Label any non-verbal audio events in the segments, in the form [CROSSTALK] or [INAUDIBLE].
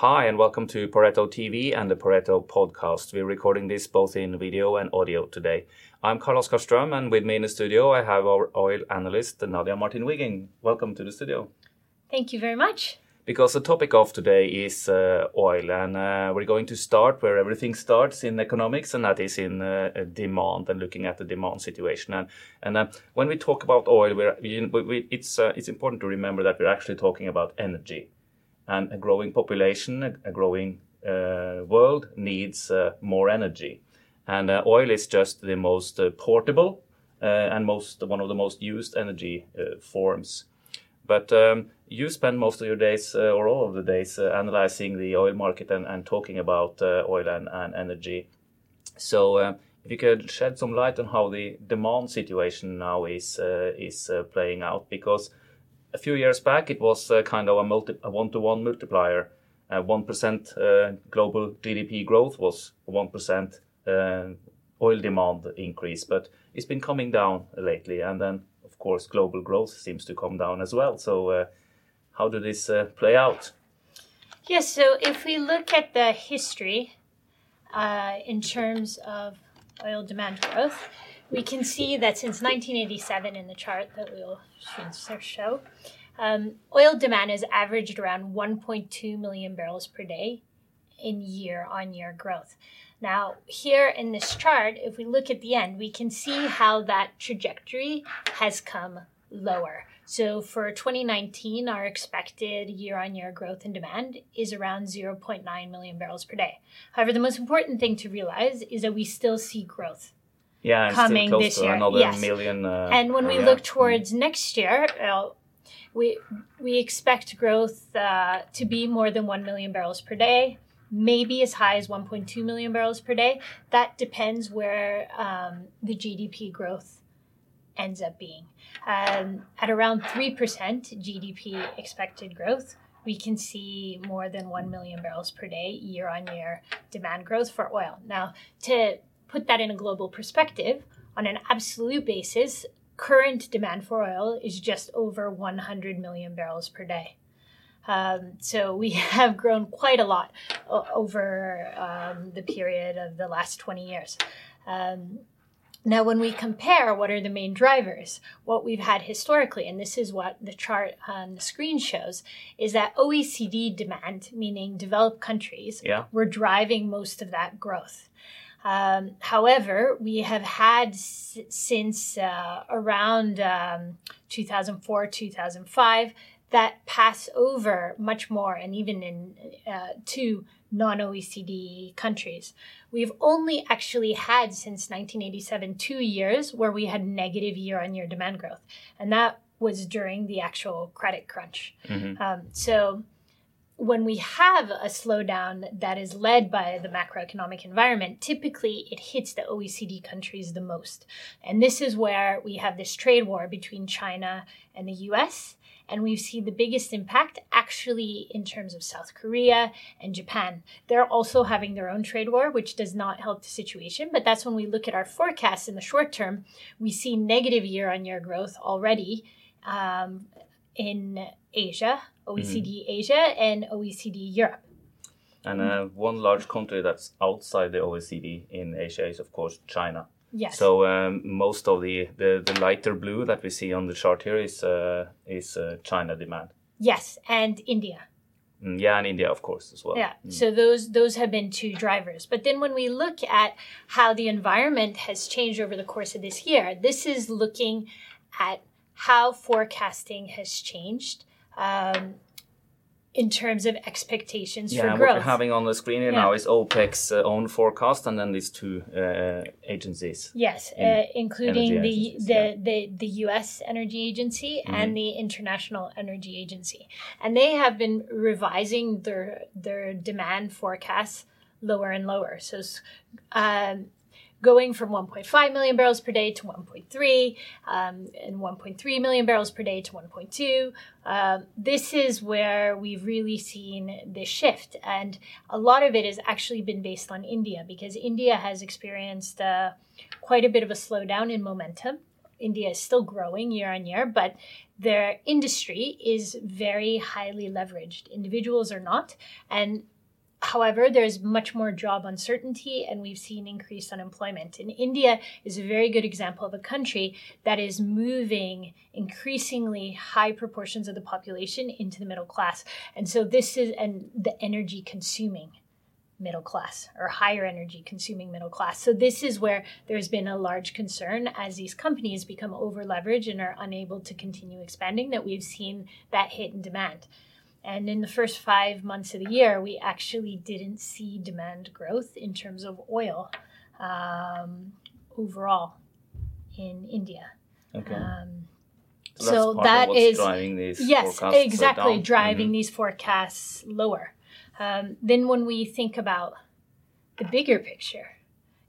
Hi, and welcome to Pareto TV and the Pareto podcast. We're recording this both in video and audio today. I'm Carlos Oskar Ström, and with me in the studio, I have our oil analyst, Nadia Martin Wiggen. Welcome to the studio. Thank you very much. Because the topic of today is uh, oil, and uh, we're going to start where everything starts in economics, and that is in uh, demand and looking at the demand situation. And and uh, when we talk about oil, we, we, it's uh, it's important to remember that we're actually talking about energy and a growing population, a, growing uh, world needs uh, more energy. And uh, oil is just the most uh, portable uh, and most one of the most used energy uh, forms. But um, you spend most of your days, or all of the days, analyzing the oil market and, and talking about oil and, and, energy. So, if you could shed some light on how the demand situation now is is playing out, because a few years back, it was uh, kind of a, multi- a one-to-one multiplier. Uh, one uh, global GDP growth was one percent uh, oil demand increase, but it's been coming down lately. And then, of course, global growth seems to come down as well. So, uh, how did this play out? Yes. So, if we look at the history in terms of oil demand growth, we can see that since 1987 in the chart that we'll show, um, oil demand has averaged around 1.2 million barrels per day in year on year growth. Now, here in this chart, if we look at the end, we can see how that trajectory has come lower. So for 2019, our expected year on year growth in demand is around 0.9 million barrels per day. However, the most important thing to realize is that we still see growth yeah, coming this year. Another yes. million. Uh, and when we yeah. look towards next year, uh, we we expect growth uh, to be more than one million barrels per day, maybe as high as 1.2 million barrels per day. That depends where um, the GDP growth ends up being. Um, at around three percent GDP expected growth, we can see more than 1 million barrels per day year on year demand growth for oil. Now, to put that in a global perspective, on an absolute basis, current demand for oil is just over 100 million barrels per day. Um, so we [LAUGHS] have grown quite a lot o- over um, the period of the last 20 years. Um, now, when we compare what are the main drivers, what we've had historically, and this is what the chart on the screen shows, is that OECD demand, meaning developed countries, yeah. were driving most of that growth. Um, however, we have had s- since uh, around um, 2004, 2005 that pass over much more, and even in uh, to non OECD countries. We've only actually had since 1987 two years where we had negative year on year demand growth, and that was during the actual credit crunch. Mm-hmm. Um, so when we have a slowdown that is led by the macroeconomic environment, typically it hits the OECD countries the most. And this is where we have this trade war between China and the US. And we've seen the biggest impact actually in terms of South Korea and Japan. They're also having their own trade war, which does not help the situation. But that's when we look at our forecasts in the short term, we see negative year on year growth already um, in Asia, OECD mm-hmm. Asia, and OECD Europe. And uh, one large country that's outside the OECD in Asia is, of course, China. Yes. So um, most of the, the, the, lighter blue that we see on the chart here is uh, is uh, China demand. Yes, and India. Mm, yeah, and India, of course, as well. Yeah. Mm. So those those have been two drivers. But then when we look at how the environment has changed over the course of this year, this is looking at how forecasting has changed um, in terms of expectations yeah, for growth. Yeah, what we're having on the screen here yeah. now is OPEC's uh, own forecast, and then these two uh, agencies. Yes, in uh, including the the, yeah. the the U.S. Energy Agency mm-hmm. and the International Energy Agency, and they have been revising their their demand forecasts lower and lower. So. Um, going from 1.5 million barrels per day to 1.3 um, and 1.3 million barrels per day to 1.2. Uh, this is where we've really seen this shift. And a lot of it has actually been based on India because India has experienced uh, quite a bit of a slowdown in momentum India is still growing year on year, but their industry is very highly leveraged. Individuals are not. And However, there's much more job uncertainty and we've seen increased unemployment. And India is a very good example of a country that is moving increasingly high proportions of the population into the middle class. And so this is and the energy consuming middle class or higher energy consuming middle class. So this is where there's been a large concern as these companies become over leveraged and are unable to continue expanding that we've seen that hit in demand. And in the first five months of the year, we actually didn't see demand growth in terms of oil um, overall in India. Okay. Um, so, so that is driving these yes, exactly driving Mhm. these forecasts lower. Um, then when we think about the bigger picture,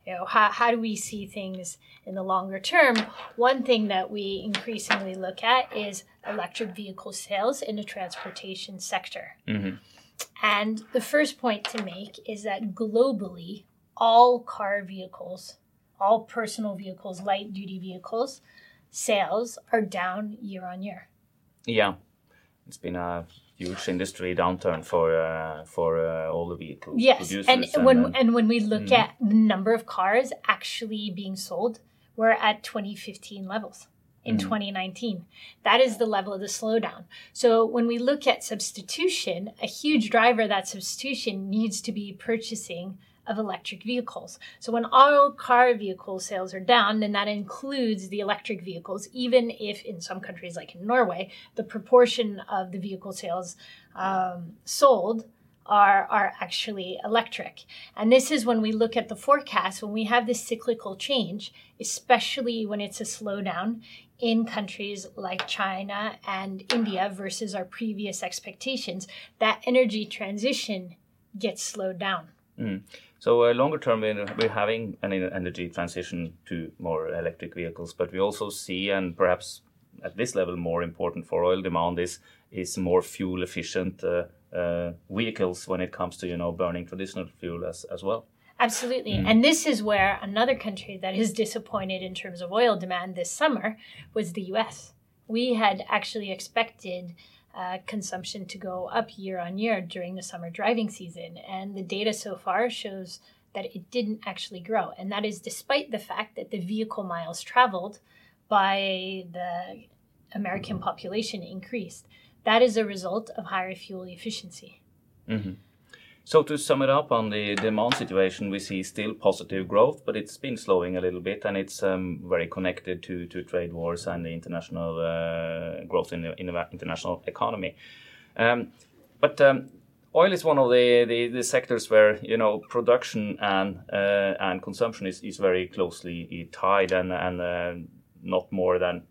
you know, how, how do we see things in the longer term? One thing that we increasingly look at is electric vehicle sales in the transportation sector. Mhm. And the first point to make is that globally, all car vehicles, all personal vehicles, light duty vehicles, sales are down year on year. Yeah, it's been a huge industry downturn for uh, for uh, all the vehicle Yes, producers. and when uh, and when we look Mhm. at the number of cars actually being sold, we're at 2015 levels in Mhm. 2019. That is the level of the slowdown. So when we look at substitution, a huge driver of that substitution needs to be purchasing of electric vehicles. So when all car vehicle sales are down, then that includes the electric vehicles, even if in some countries like in Norway, the proportion of the vehicle sales um, sold are, are actually electric. And this is when we look at the forecast, when we have this cyclical change, especially when it's a slowdown in countries like China and India versus our previous expectations, that energy transition gets slowed down. So uh, longer term, we're, having an energy transition to more electric vehicles, but we also see, and perhaps at this level more important for oil demand is is more fuel efficient uh, uh, vehicles when it comes to you know burning traditional fuel as as well. Absolutely. And this is where another country that is disappointed in terms of oil demand this summer was the US. We had actually expected uh, consumption to go up year on year during the summer driving season. And the data so far shows that it didn't actually grow. And that is despite the fact that the vehicle miles traveled by the American population increased. That is a result of higher fuel efficiency. So to sum it up on the demand situation, we see still positive growth, but it's been slowing a little bit, and it's um, very connected to, trade wars and the international uh, growth in the, in the international economy. Um, but um, oil is one of the, sectors where you know production and uh, consumption is, very closely tied, and uh, not more than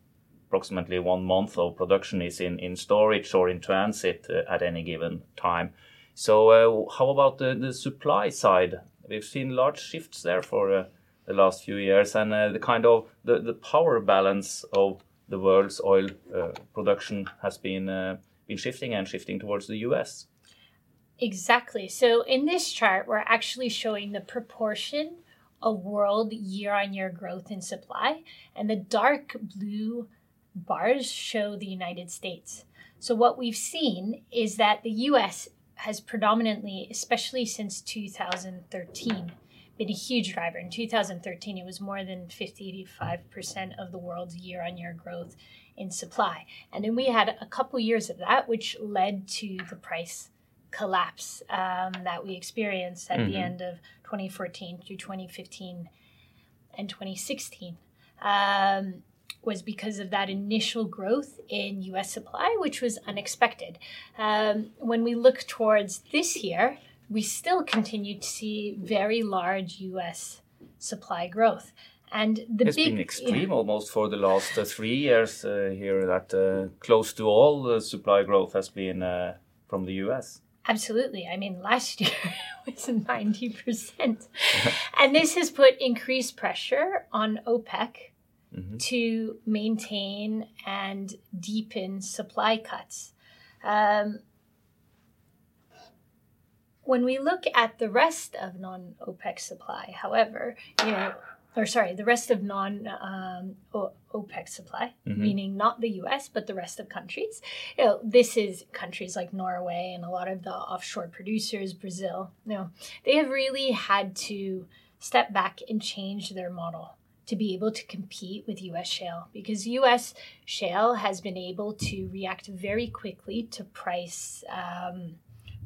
approximately one month of production is in, storage or in transit at any given time. So, uh, how about the, the supply side? We've seen large shifts there for uh, the last few years, and uh, the kind of the, the power balance of the world's oil production has been been shifting and shifting towards the U.S. Exactly. So, in this chart, we're actually showing the proportion of world year-on-year growth in supply, and the dark blue bars show the United States. So, what we've seen is that the U.S has predominantly, especially since 2013, been a huge driver. In 2013, it was more than 55% of the world's year on year growth in supply. And then we had a couple years of that, which led to the price collapse um, that we experienced at mm-hmm. the end of 2014 through 2015 and 2016. Um, was because of that initial growth in US supply, which was unexpected. Um, when we look towards this year, we still continue to see very large US supply growth. And the it's big, been extreme yeah. almost for the last uh, three years uh, here that uh, close to all the supply growth has been uh, from the US. Absolutely. I mean, last year it [LAUGHS] was 90%. [LAUGHS] and this has put increased pressure on OPEC Mm-hmm. to maintain and deepen supply cuts. Um, when we look at the rest of non OPEC supply, however, you know, or sorry, the rest of non um, OPEC supply, mm-hmm. meaning not the US, but the rest of countries. You know, this is countries like Norway and a lot of the offshore producers, Brazil. You know, they have really had to step back and change their model to be able to compete with US shale because US shale has been able to react very quickly to price um,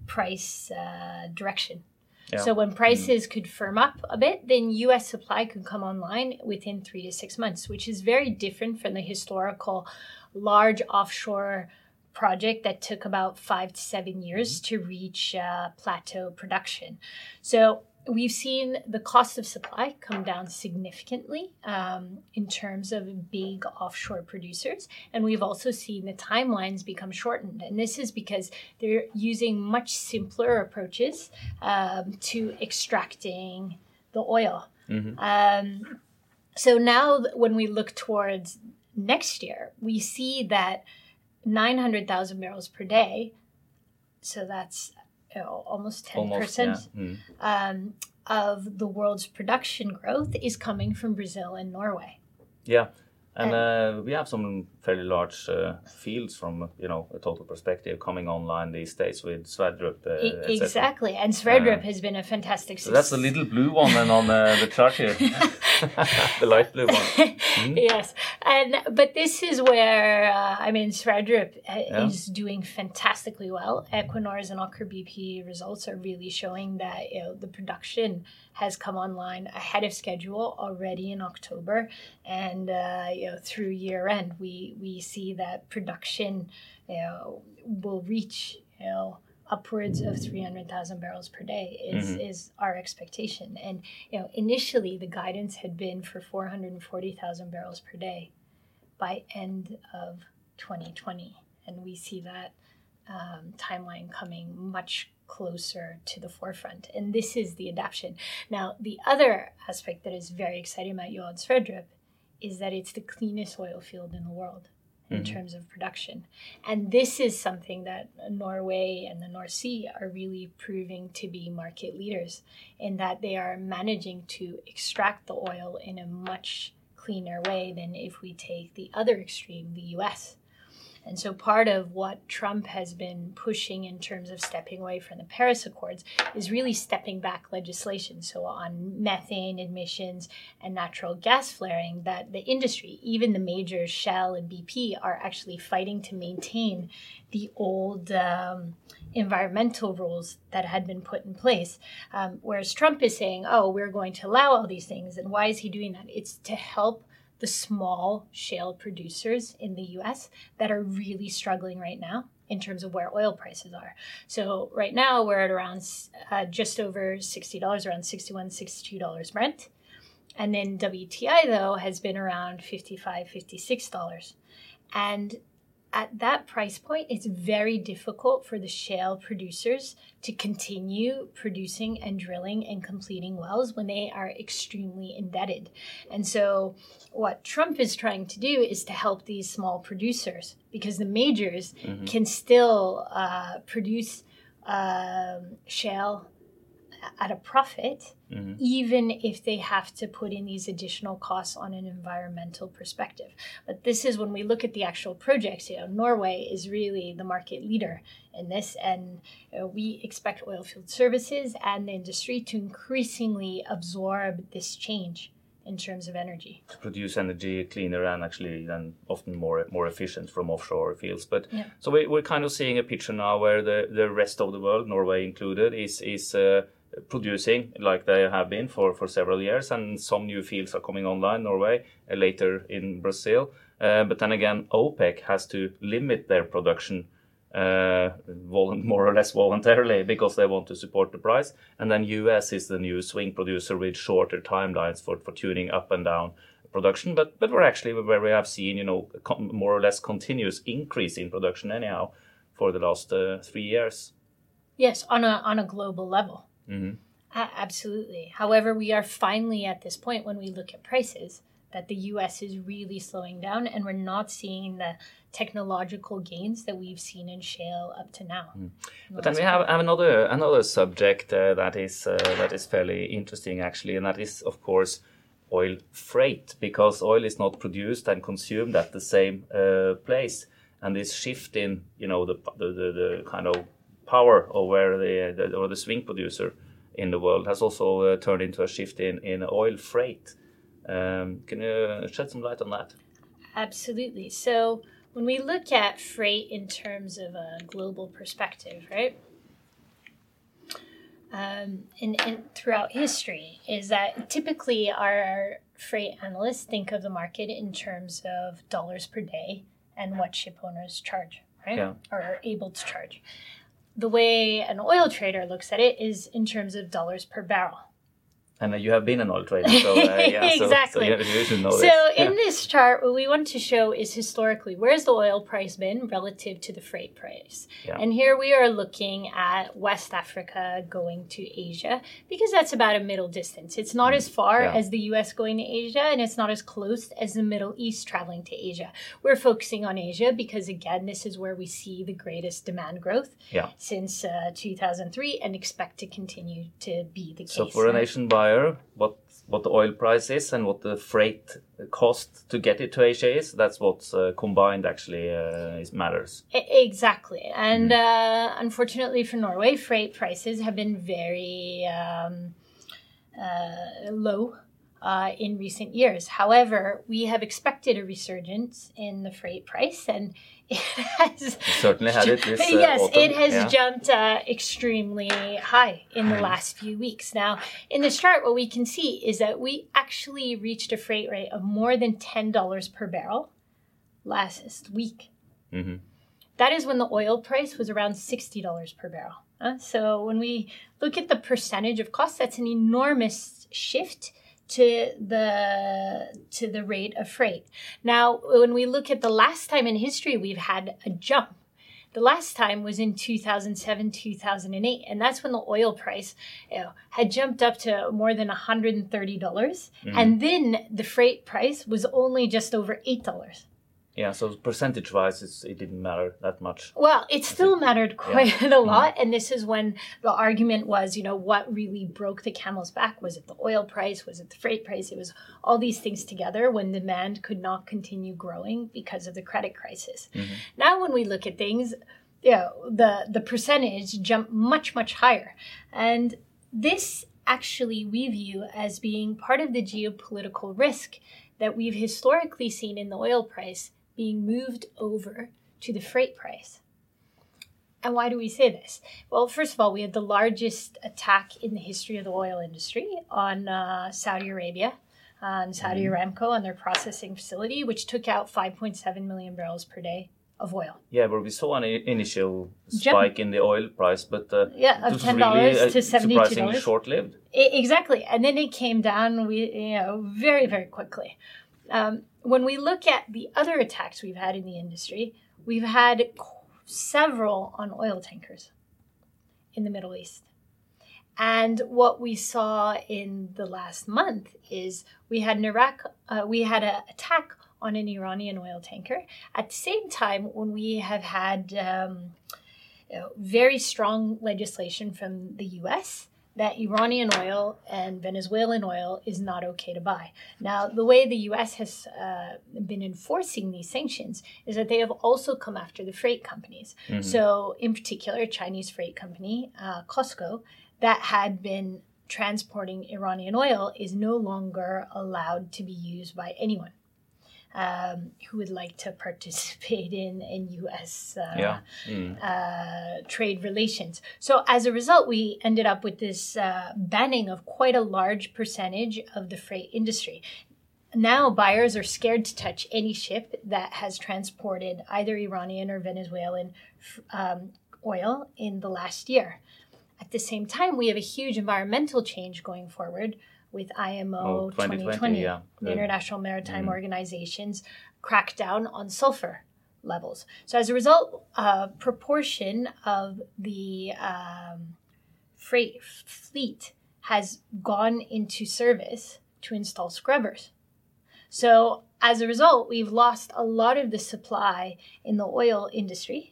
price uh, direction. Yeah. So when prices mm. could firm up a bit, then US supply could come online within 3 to 6 months, which is very different from the historical large offshore project that took about 5 to 7 years mm-hmm. to reach uh, plateau production. So we've seen the cost of supply come down significantly um, in terms of big offshore producers. And we've also seen the timelines become shortened. And this is because they're using much simpler approaches um, to extracting the oil. Mm-hmm. Um, so now, when we look towards next year, we see that 900,000 barrels per day. So that's you know, almost 10% almost, yeah. mm. um, of the world's production growth is coming from Brazil and Norway. Yeah. And uh, we have some fairly large uh, fields from you know a total perspective coming online these days with Sverdrup. Uh, exactly, and Sverdrup uh, has been a fantastic. So that's the little blue one then on uh, the chart here, [LAUGHS] [LAUGHS] the light blue one. Mm. Yes, and but this is where uh, I mean Sverdrup yeah. is doing fantastically well. Equinor's and Aker BP results are really showing that you know the production has come online ahead of schedule already in October, and uh, you know through year end we we see that production you know, will reach you know upwards of 300,000 barrels per day is, mm-hmm. is our expectation. And, you know, initially the guidance had been for 440,000 barrels per day by end of 2020. And we see that um, timeline coming much closer to the forefront. And this is the adaptation. Now, the other aspect that is very exciting about Johan Sverdrup is that it's the cleanest oil field in the world in mm-hmm. terms of production. And this is something that Norway and the North Sea are really proving to be market leaders in that they are managing to extract the oil in a much cleaner way than if we take the other extreme, the US. And so part of what Trump has been pushing in terms of stepping away from the Paris Accords is really stepping back legislation. So on methane emissions and natural gas flaring, that the industry, even the majors, Shell and BP, are actually fighting to maintain the old um, environmental rules that had been put in place. Um, whereas Trump is saying, oh, we're going to allow all these things. And why is he doing that? It's to help the small shale producers in the US that are really struggling right now in terms of where oil prices are. So right now we're at around uh, just over $60, around $61, $62 Brent. And then WTI though has been around $55, $56. And at that price point, it's very difficult for the shale producers to continue producing and drilling and completing wells when they are extremely indebted. And so, what Trump is trying to do is to help these small producers because the majors mm-hmm. can still uh, produce um, shale at a profit, mm-hmm. even if they have to put in these additional costs on an environmental perspective. But this is when we look at the actual projects, you know, Norway is really the market leader in this, and you know, we expect oilfield services and the industry to increasingly absorb this change in terms of energy. To produce energy cleaner and actually then often more more efficient from offshore fields. But yeah. so we, we're kind of seeing a picture now where the, the rest of the world, Norway included, is is uh, producing like they have been for, for several years, and some new fields are coming online, Norway, uh, later in Brazil. Uh, but then again, OPEC has to limit their production uh, [LAUGHS] more or less voluntarily because they want to support the price. And then US is the new swing producer with shorter timelines for, for tuning up and down production. But but we're actually where we have seen you know more or less continuous increase in production anyhow for the last uh, three years. Yes, on a on a global level. Mm-hmm. Uh, absolutely. However, we are finally at this point when we look at prices that the US is really slowing down and we're not seeing the technological gains that we've seen in shale up to now. Mm. But then we have, have, another another subject uh, that is uh, that is fairly interesting actually and that is of course oil freight because oil is not produced and consumed at the same uh, place. And this shift in, you know, the, the, the, the kind of power where the, the, or the swing producer in the world has also uh, turned into a shift in, in oil freight. Um, can you shed some light on that? Absolutely. So when we look at freight in terms of a global perspective, right? Um, and, and throughout history, is that typically our freight analysts think of the market in terms of dollars per day and what ship owners charge, right? Yeah. Or are able to charge. The way an oil trader looks at it is in terms of dollars per barrel. And you have been an oil trader, so uh, [LAUGHS] yeah, so, Exactly. so you, you know So in this chart, what we want to show is historically where's the oil price been relative to the freight price. Yeah. And here we are looking at West Africa going to Asia because that's about a middle distance. It's not as far Mm. Yeah. as the US going to Asia and it's not as close as the Middle East traveling to Asia. We're focusing on Asia because again, this is where we see the greatest demand growth Yeah. since uh, 2003 and expect to continue to be the case. So for a nation buyer, what what the oil price is and what the freight cost to get it to Asia is, that's what uh, combined actually uh, is matters. Exactly. And uh, unfortunately for Norway, freight prices have been very um, uh, low uh, in recent years. However, we have expected a resurgence in the freight price, and [LAUGHS] it has. Certainly had it this uh, yes, autumn. it has yeah. jumped uh, extremely high in the last few weeks. Now, in this chart, what we can see is that we actually reached a freight rate of more than $10 per barrel last week. Mhm. That is when the oil price was around $60 per barrel. Uh, so when we look at the percentage of cost, that's an enormous shift to the to the rate of freight. Now, when we look at the last time in history we've had a jump, the last time was in 2007, 2008, and that's when the oil price you know, had jumped up to more than $130, dollars mm-hmm. and then the freight price was only just over $8. Yeah, so percentage wise, it's, it didn't matter that much. Well, it still mattered quite a mm-hmm. lot. And this is when the argument was, you know, what really broke the camel's back? Was it the oil price? Was it the freight price? It was all these things together when demand could not continue growing because of the credit crisis. Mm-hmm. Now, when we look at things, you know, the, the percentage jumped much, much higher. And this actually we view as being part of the geopolitical risk that we've historically seen in the oil price being moved over to the freight price. And why do we say this? Well, first of all, we had the largest attack in the history of the oil industry on uh, Saudi Arabia, on Saudi Aramco, on their processing facility, which took out 5.7 million barrels per day of oil. Yeah, but we saw an initial Jump. spike in the oil price, but uh, Yeah, of $10 really, uh, to $72. surprisingly short-lived. I- exactly, and then it came down. We you know very very quickly. Um, when we look at the other attacks we've had in the industry, we've had several on oil tankers in the Middle East. And what we saw in the last month is we had an Iraq, uh, we had an attack on an Iranian oil tanker. At the same time, when we have had um, you know, very strong legislation from the U.S. that Iranian oil and Venezuelan oil is not okay to buy. Now, the way the U.S. has uh, been enforcing these sanctions is that they have also come after the freight companies. So, in particular, a Chinese freight company, uh, COSCO, that had been transporting Iranian oil is no longer allowed to be used by anyone. Um, who would like to [LAUGHS] participate in in U.S. Uh, Yeah. Mm. uh, trade relations. So as a result, we ended up with this uh, banning of quite a large percentage of the freight industry. Now buyers are scared to touch any ship that has transported either Iranian or Venezuelan um, oil in the last year. At the same time, we have a huge environmental change going forward with IMO Oh, 2020, 2020, yeah. the. International Maritime Organization's crackdown on sulfur levels. So as a result, a proportion of the um, freight f- fleet has gone into service to install scrubbers. So as a result, we've lost a lot of the supply in the oil industry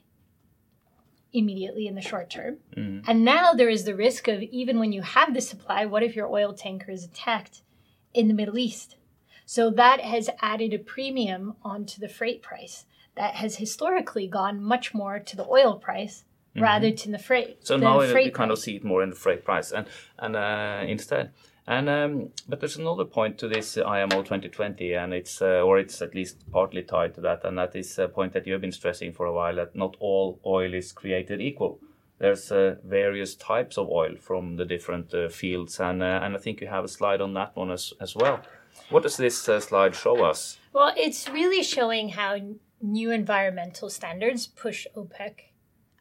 immediately in the short term. Mhm. And now there is the risk of even when you have the supply, what if your oil tanker is attacked in the Middle East? So that has added a premium onto the freight price that has historically gone much more to the oil price mm-hmm. rather than the freight. So now freight we kind of see it more in the freight price and and uh, instead. And um, but there's another point to this IMO 2020, and it's uh, or it's at least partly tied to that, and that is a point that you have been stressing for a while that not all oil is created equal. There's uh, various types of oil from the different uh, fields, and uh, and I think you have a slide on that one as as well. What does this uh, slide show us? Well, it's really showing how new environmental standards push OPEC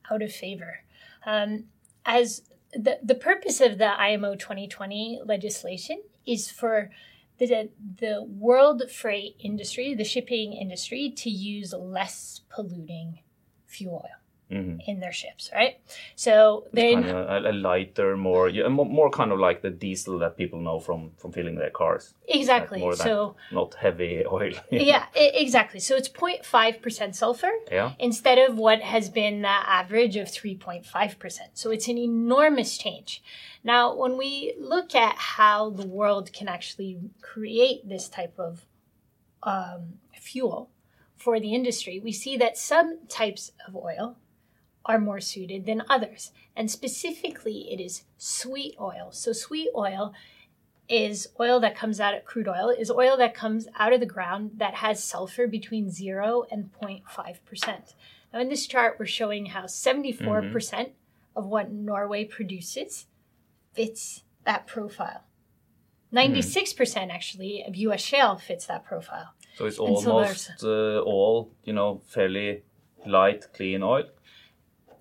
out of favor. Um, as the, the purpose of the IMO 2020 legislation is for the, the world freight industry, the shipping industry, to use less polluting fuel oil mm-hmm. in their ships, right? So they kind of a, lighter, more, yeah, more kind of like the diesel that people know from from filling their cars. Exactly. Like so not heavy [LAUGHS] oil. yeah, exactly. So it's 0.5 percent sulfur. Yeah. Instead of what has been the average of 3.5 percent. So it's an enormous change. Now, when we look at how the world can actually create this type of um, fuel for the industry, we see that some types of oil are more suited than others. And specifically, it is sweet oil. So, sweet oil is oil that comes out of crude oil, is oil that comes out of the ground that has sulfur between 0 and 0.5%. Now, in this chart, we're showing how 74% mm hmm of what Norway produces fits that profile. 96% mm. actually of US shale fits that profile. So it's almost uh, all, you know, fairly light, clean oil.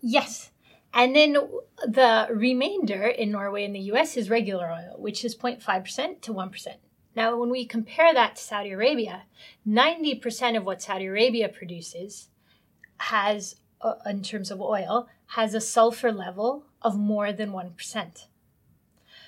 Yes. And then the remainder in Norway and the US is regular oil, which is 0.5% to 1%. Now, when we compare that to Saudi Arabia, 90% of what Saudi Arabia produces has, uh, in terms of oil, has a sulfur level of more than 1%.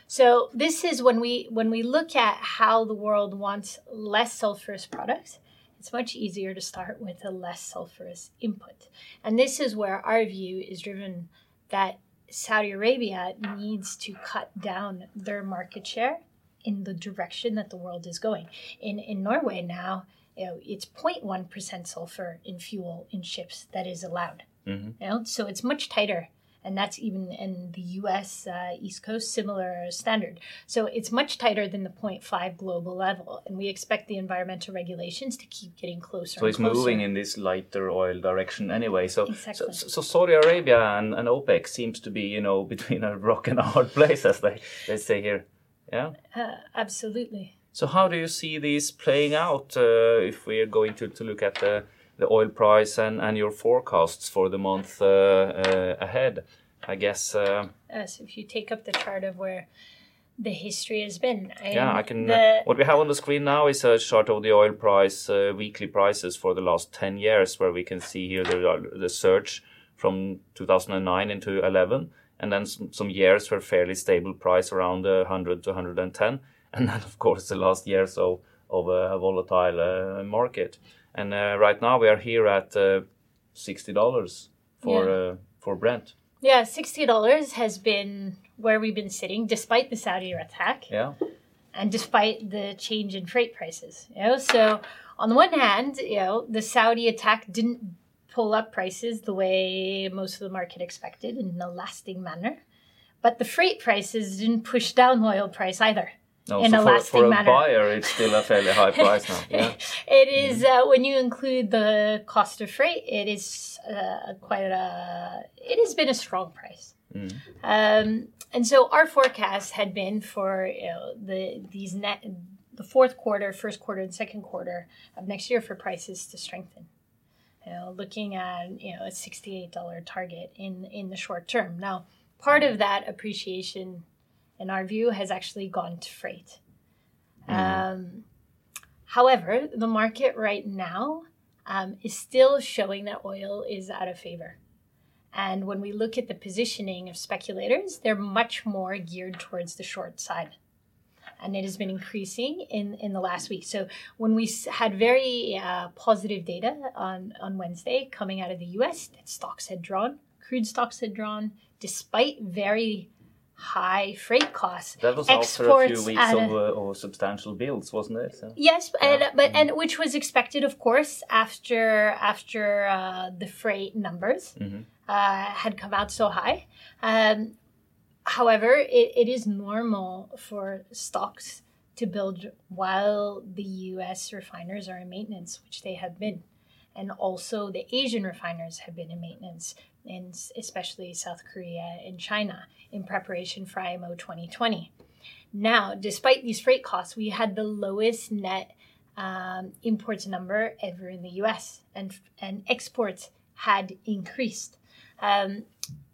So this is when we when we look at how the world wants less sulfurous products, it's much easier to start with a less sulfurous input. And this is where our view is driven that Saudi Arabia needs to cut down their market share in the direction that the world is going. In in Norway now, you know, it's 0.1% sulfur in fuel in ships that is allowed. Mm-hmm. You know, so it's much tighter and that's even in the U.S. Uh, East Coast similar standard. So it's much tighter than the 0.5 global level, and we expect the environmental regulations to keep getting closer. So it's closer. moving in this lighter oil direction anyway. So, exactly. so, so, Saudi Arabia and, and OPEC seems to be you know [LAUGHS] between a rock and a hard place, as they they say here. Yeah. Uh, absolutely. So how do you see these playing out uh, if we are going to, to look at the the oil price and, and your forecasts for the month uh, uh, ahead. I guess. Uh, so if you take up the chart of where the history has been. I yeah, I can. The... what we have on the screen now is a chart of the oil price uh, weekly prices for the last ten years, where we can see here the the surge from 2009 into 11, and then some, some years were fairly stable price around uh, 100 to 110, [LAUGHS] and then of course the last year so of a volatile uh, market. And uh, right now we are here at uh, sixty dollars for yeah. Uh, for Brent. Yeah, sixty dollars has been where we've been sitting despite the Saudi attack. Yeah. And despite the change in freight prices, you know, so on the one hand, you know, the Saudi attack didn't pull up prices the way most of the market expected in a lasting manner, but the freight prices didn't push down oil price either. No, in so a for, lasting for a manner. buyer, it's still a fairly high [LAUGHS] price now. Yeah. it is uh, when you include the cost of freight. It is uh, quite a. It has been a strong price. Mm. Um, and so our forecast had been for you know, the these net the fourth quarter, first quarter, and second quarter of next year for prices to strengthen. You know, looking at you know a sixty eight dollar target in in the short term. Now, part of that appreciation in our view, has actually gone to freight. Mm. Um, however, the market right now um, is still showing that oil is out of favor. And when we look at the positioning of speculators, they're much more geared towards the short side. And it has been increasing in, in the last week. So when we had very uh, positive data on, on Wednesday coming out of the US, that stocks had drawn, crude stocks had drawn, despite very high freight costs. That was after a few weeks of, uh, of, substantial builds, wasn't it? So. Yes, yeah. and, but and which was expected, of course, after after uh, the freight numbers mm-hmm. uh, had come out so high. Um, however, it, it is normal for stocks to build while the U.S. refiners are in maintenance, which they have been, and also the Asian refiners have been in maintenance in especially South Korea and China in preparation for IMO 2020. Now, despite these freight costs, we had the lowest net um, imports number ever in the US, and, and exports had increased. Um,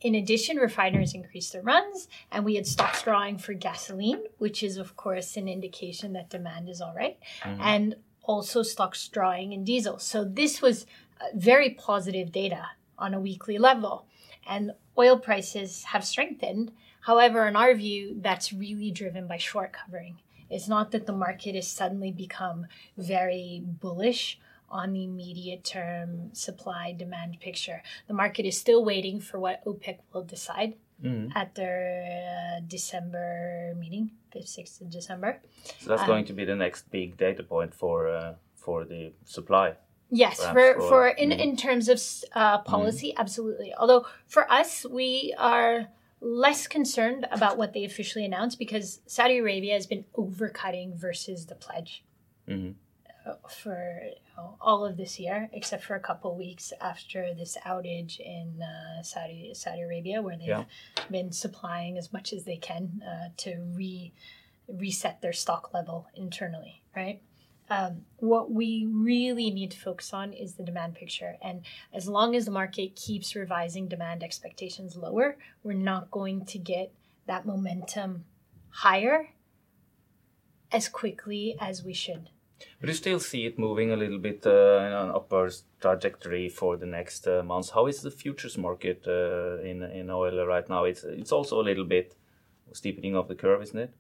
in addition, refiners increased their runs, and we had stocks drawing for gasoline, which is, of course, an indication that demand is all right, mm-hmm. and also stocks drawing in diesel. So, this was very positive data on a weekly level. And oil prices have strengthened. However, in our view, that's really driven by short covering. It's not that the market has suddenly become very bullish on the immediate term supply demand picture. The market is still waiting for what OPEC will decide mm. at their uh, December meeting, the 6th of December. So that's um, going to be the next big data point for uh, for the supply. Yes, for, for in, mm. in terms of uh, policy, mm. absolutely. Although for us, we are less concerned about what they officially announced because Saudi Arabia has been overcutting versus the pledge mm-hmm. Uh, for you know, all of this year, except for a couple weeks after this outage in uh, Saudi Saudi Arabia, where they've yeah. been supplying as much as they can uh, to re reset their stock level internally, right? Um, what we really need to focus on is the demand picture. And as long as the market keeps revising demand expectations lower, we're not going to get that momentum higher as quickly as we should. But you still see it moving a little bit uh, in an upward trajectory for the next uh, months. How is the futures market uh, in in oil right now? It's it's also a little bit steepening of the curve, isn't it?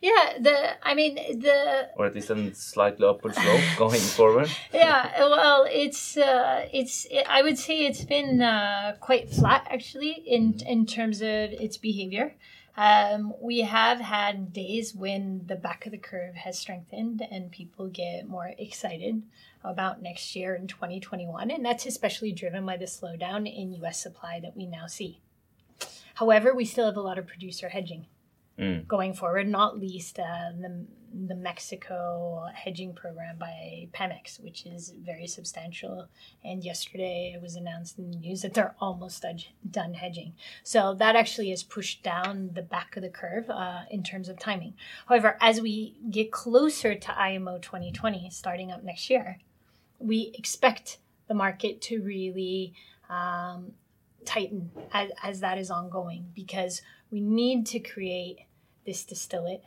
Yeah, the I mean the or at least a slightly upward slope [LAUGHS] going forward. Yeah, well, it's uh, it's it, I would say it's been uh, quite flat actually in mm-hmm. in terms of its behavior. Um, we have had days when the back of the curve has strengthened and people get more excited about next year in 2021, and that's especially driven by the slowdown in U.S. supply that we now see. However, we still have a lot of producer hedging mm. going forward, not least uh, the, the Mexico hedging program by Pemex, which is very substantial. And yesterday it was announced in the news that they're almost done hedging. So that actually has pushed down the back of the curve uh, in terms of timing. However, as we get closer to IMO 2020 starting up next year, we expect the market to really um, tighten as, as that is ongoing because we need to create this distillate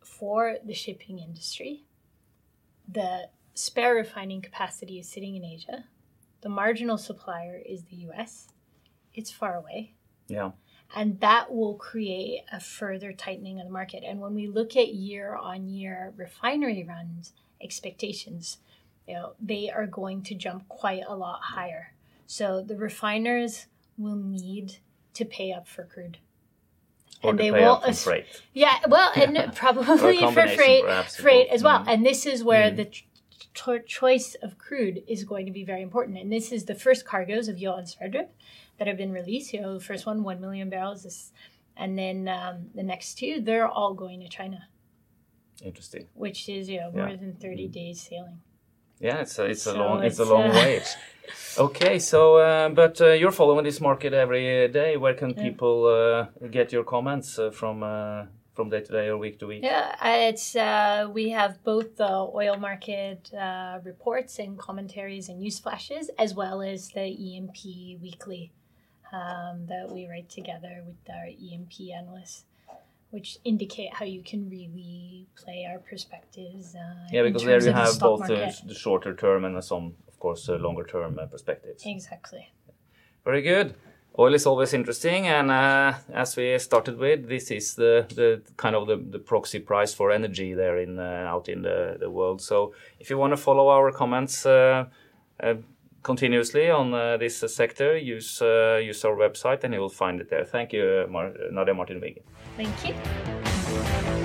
for the shipping industry. The spare refining capacity is sitting in Asia. The marginal supplier is the US. It's far away. Yeah. And that will create a further tightening of the market. And when we look at year on year refinery runs expectations, you know, they are going to jump quite a lot higher. So the refiners will need to pay up for crude and they will freight. Yeah, well, and [LAUGHS] probably for freight, freight as well. Mm. And this is where mm. the cho- choice of crude is going to be very important. And this is the first cargoes of Johan Sverdrup that have been released. You know, the first one, one million barrels, this, and then um, the next two, they're all going to China. Interesting. Which is you know more yeah. than thirty mm. days sailing. Yeah, it's a, it's so a long it's, it's a long [LAUGHS] uh, way. Okay, so uh, but uh, you're following this market every day. Where can yeah. people uh, get your comments uh, from uh, from day to day or week to week? Yeah, it's uh, we have both the oil market uh, reports and commentaries and news flashes, as well as the E&P weekly um, that we write together with our E&P analysts which indicate how you can really play our perspectives. Uh, yeah, because there you have the both the, the, shorter term and some, of course, uh, longer term uh, perspectives. Exactly. Very good. Oil is always interesting, and uh, as we started with, this is the, the kind of the, the proxy price for energy there in uh, out in the, the world. So if you want to follow our comments, uh, continuously on uh, this sector, use uh, use our website and you will find it there. Thank you, Mar- Nadia Martin Wiggen. Thank you.